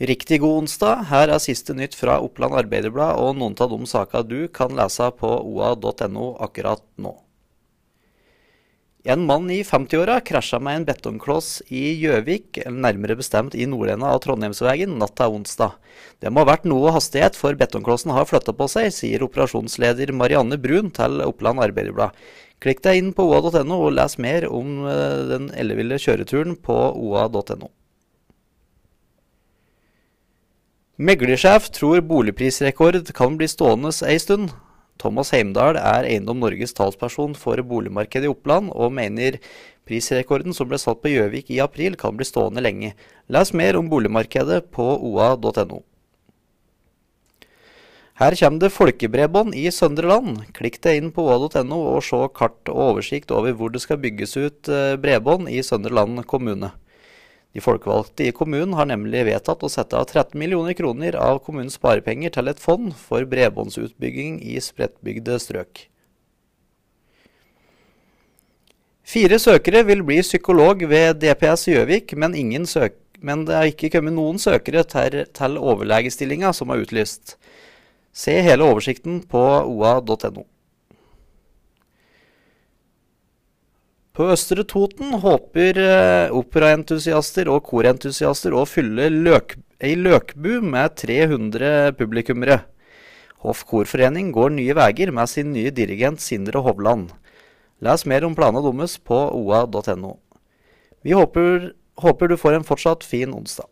Riktig god onsdag. Her er siste nytt fra Oppland Arbeiderblad og noen av de sakene du kan lese på oa.no akkurat nå. En mann i 50-åra krasja med en betongkloss i Gjøvik, nærmere bestemt i nordenden av Trondheimsvegen, natt til onsdag. Det må ha vært noe hastighet, for betongklossen har flytta på seg, sier operasjonsleder Marianne Brun til Oppland Arbeiderblad. Klikk deg inn på oa.no og les mer om eh, den elleville kjøreturen på oa.no. Meglersjef tror boligprisrekord kan bli stående ei stund. Thomas Heimdal er Eiendom Norges talsperson for boligmarkedet i Oppland, og mener prisrekorden som ble satt på Gjøvik i april kan bli stående lenge. Les mer om boligmarkedet på oa.no. Her kommer det folkebredbånd i Søndre Land. Klikk deg inn på oa.no og se kart og oversikt over hvor det skal bygges ut eh, bredbånd i Søndre Land kommune. De folkevalgte i kommunen har nemlig vedtatt å sette av 13 millioner kroner av kommunens sparepenger til et fond for bredbåndsutbygging i spredtbygde strøk. Fire søkere vil bli psykolog ved DPS Gjøvik, men, men, det er ikke kommet noen søkere til, til overlegestillinga som er utlyst. Se hele oversikten på oa.no. På Østre Toten håper eh, operaentusiaster og korentusiaster å fylle løk, ei løkbu med 300 publikummere. Hoff korforening går nye veier med sin nye dirigent Sindre Hovland. Les mer om planene deres på oa.no. Vi håper, håper du får en fortsatt fin onsdag.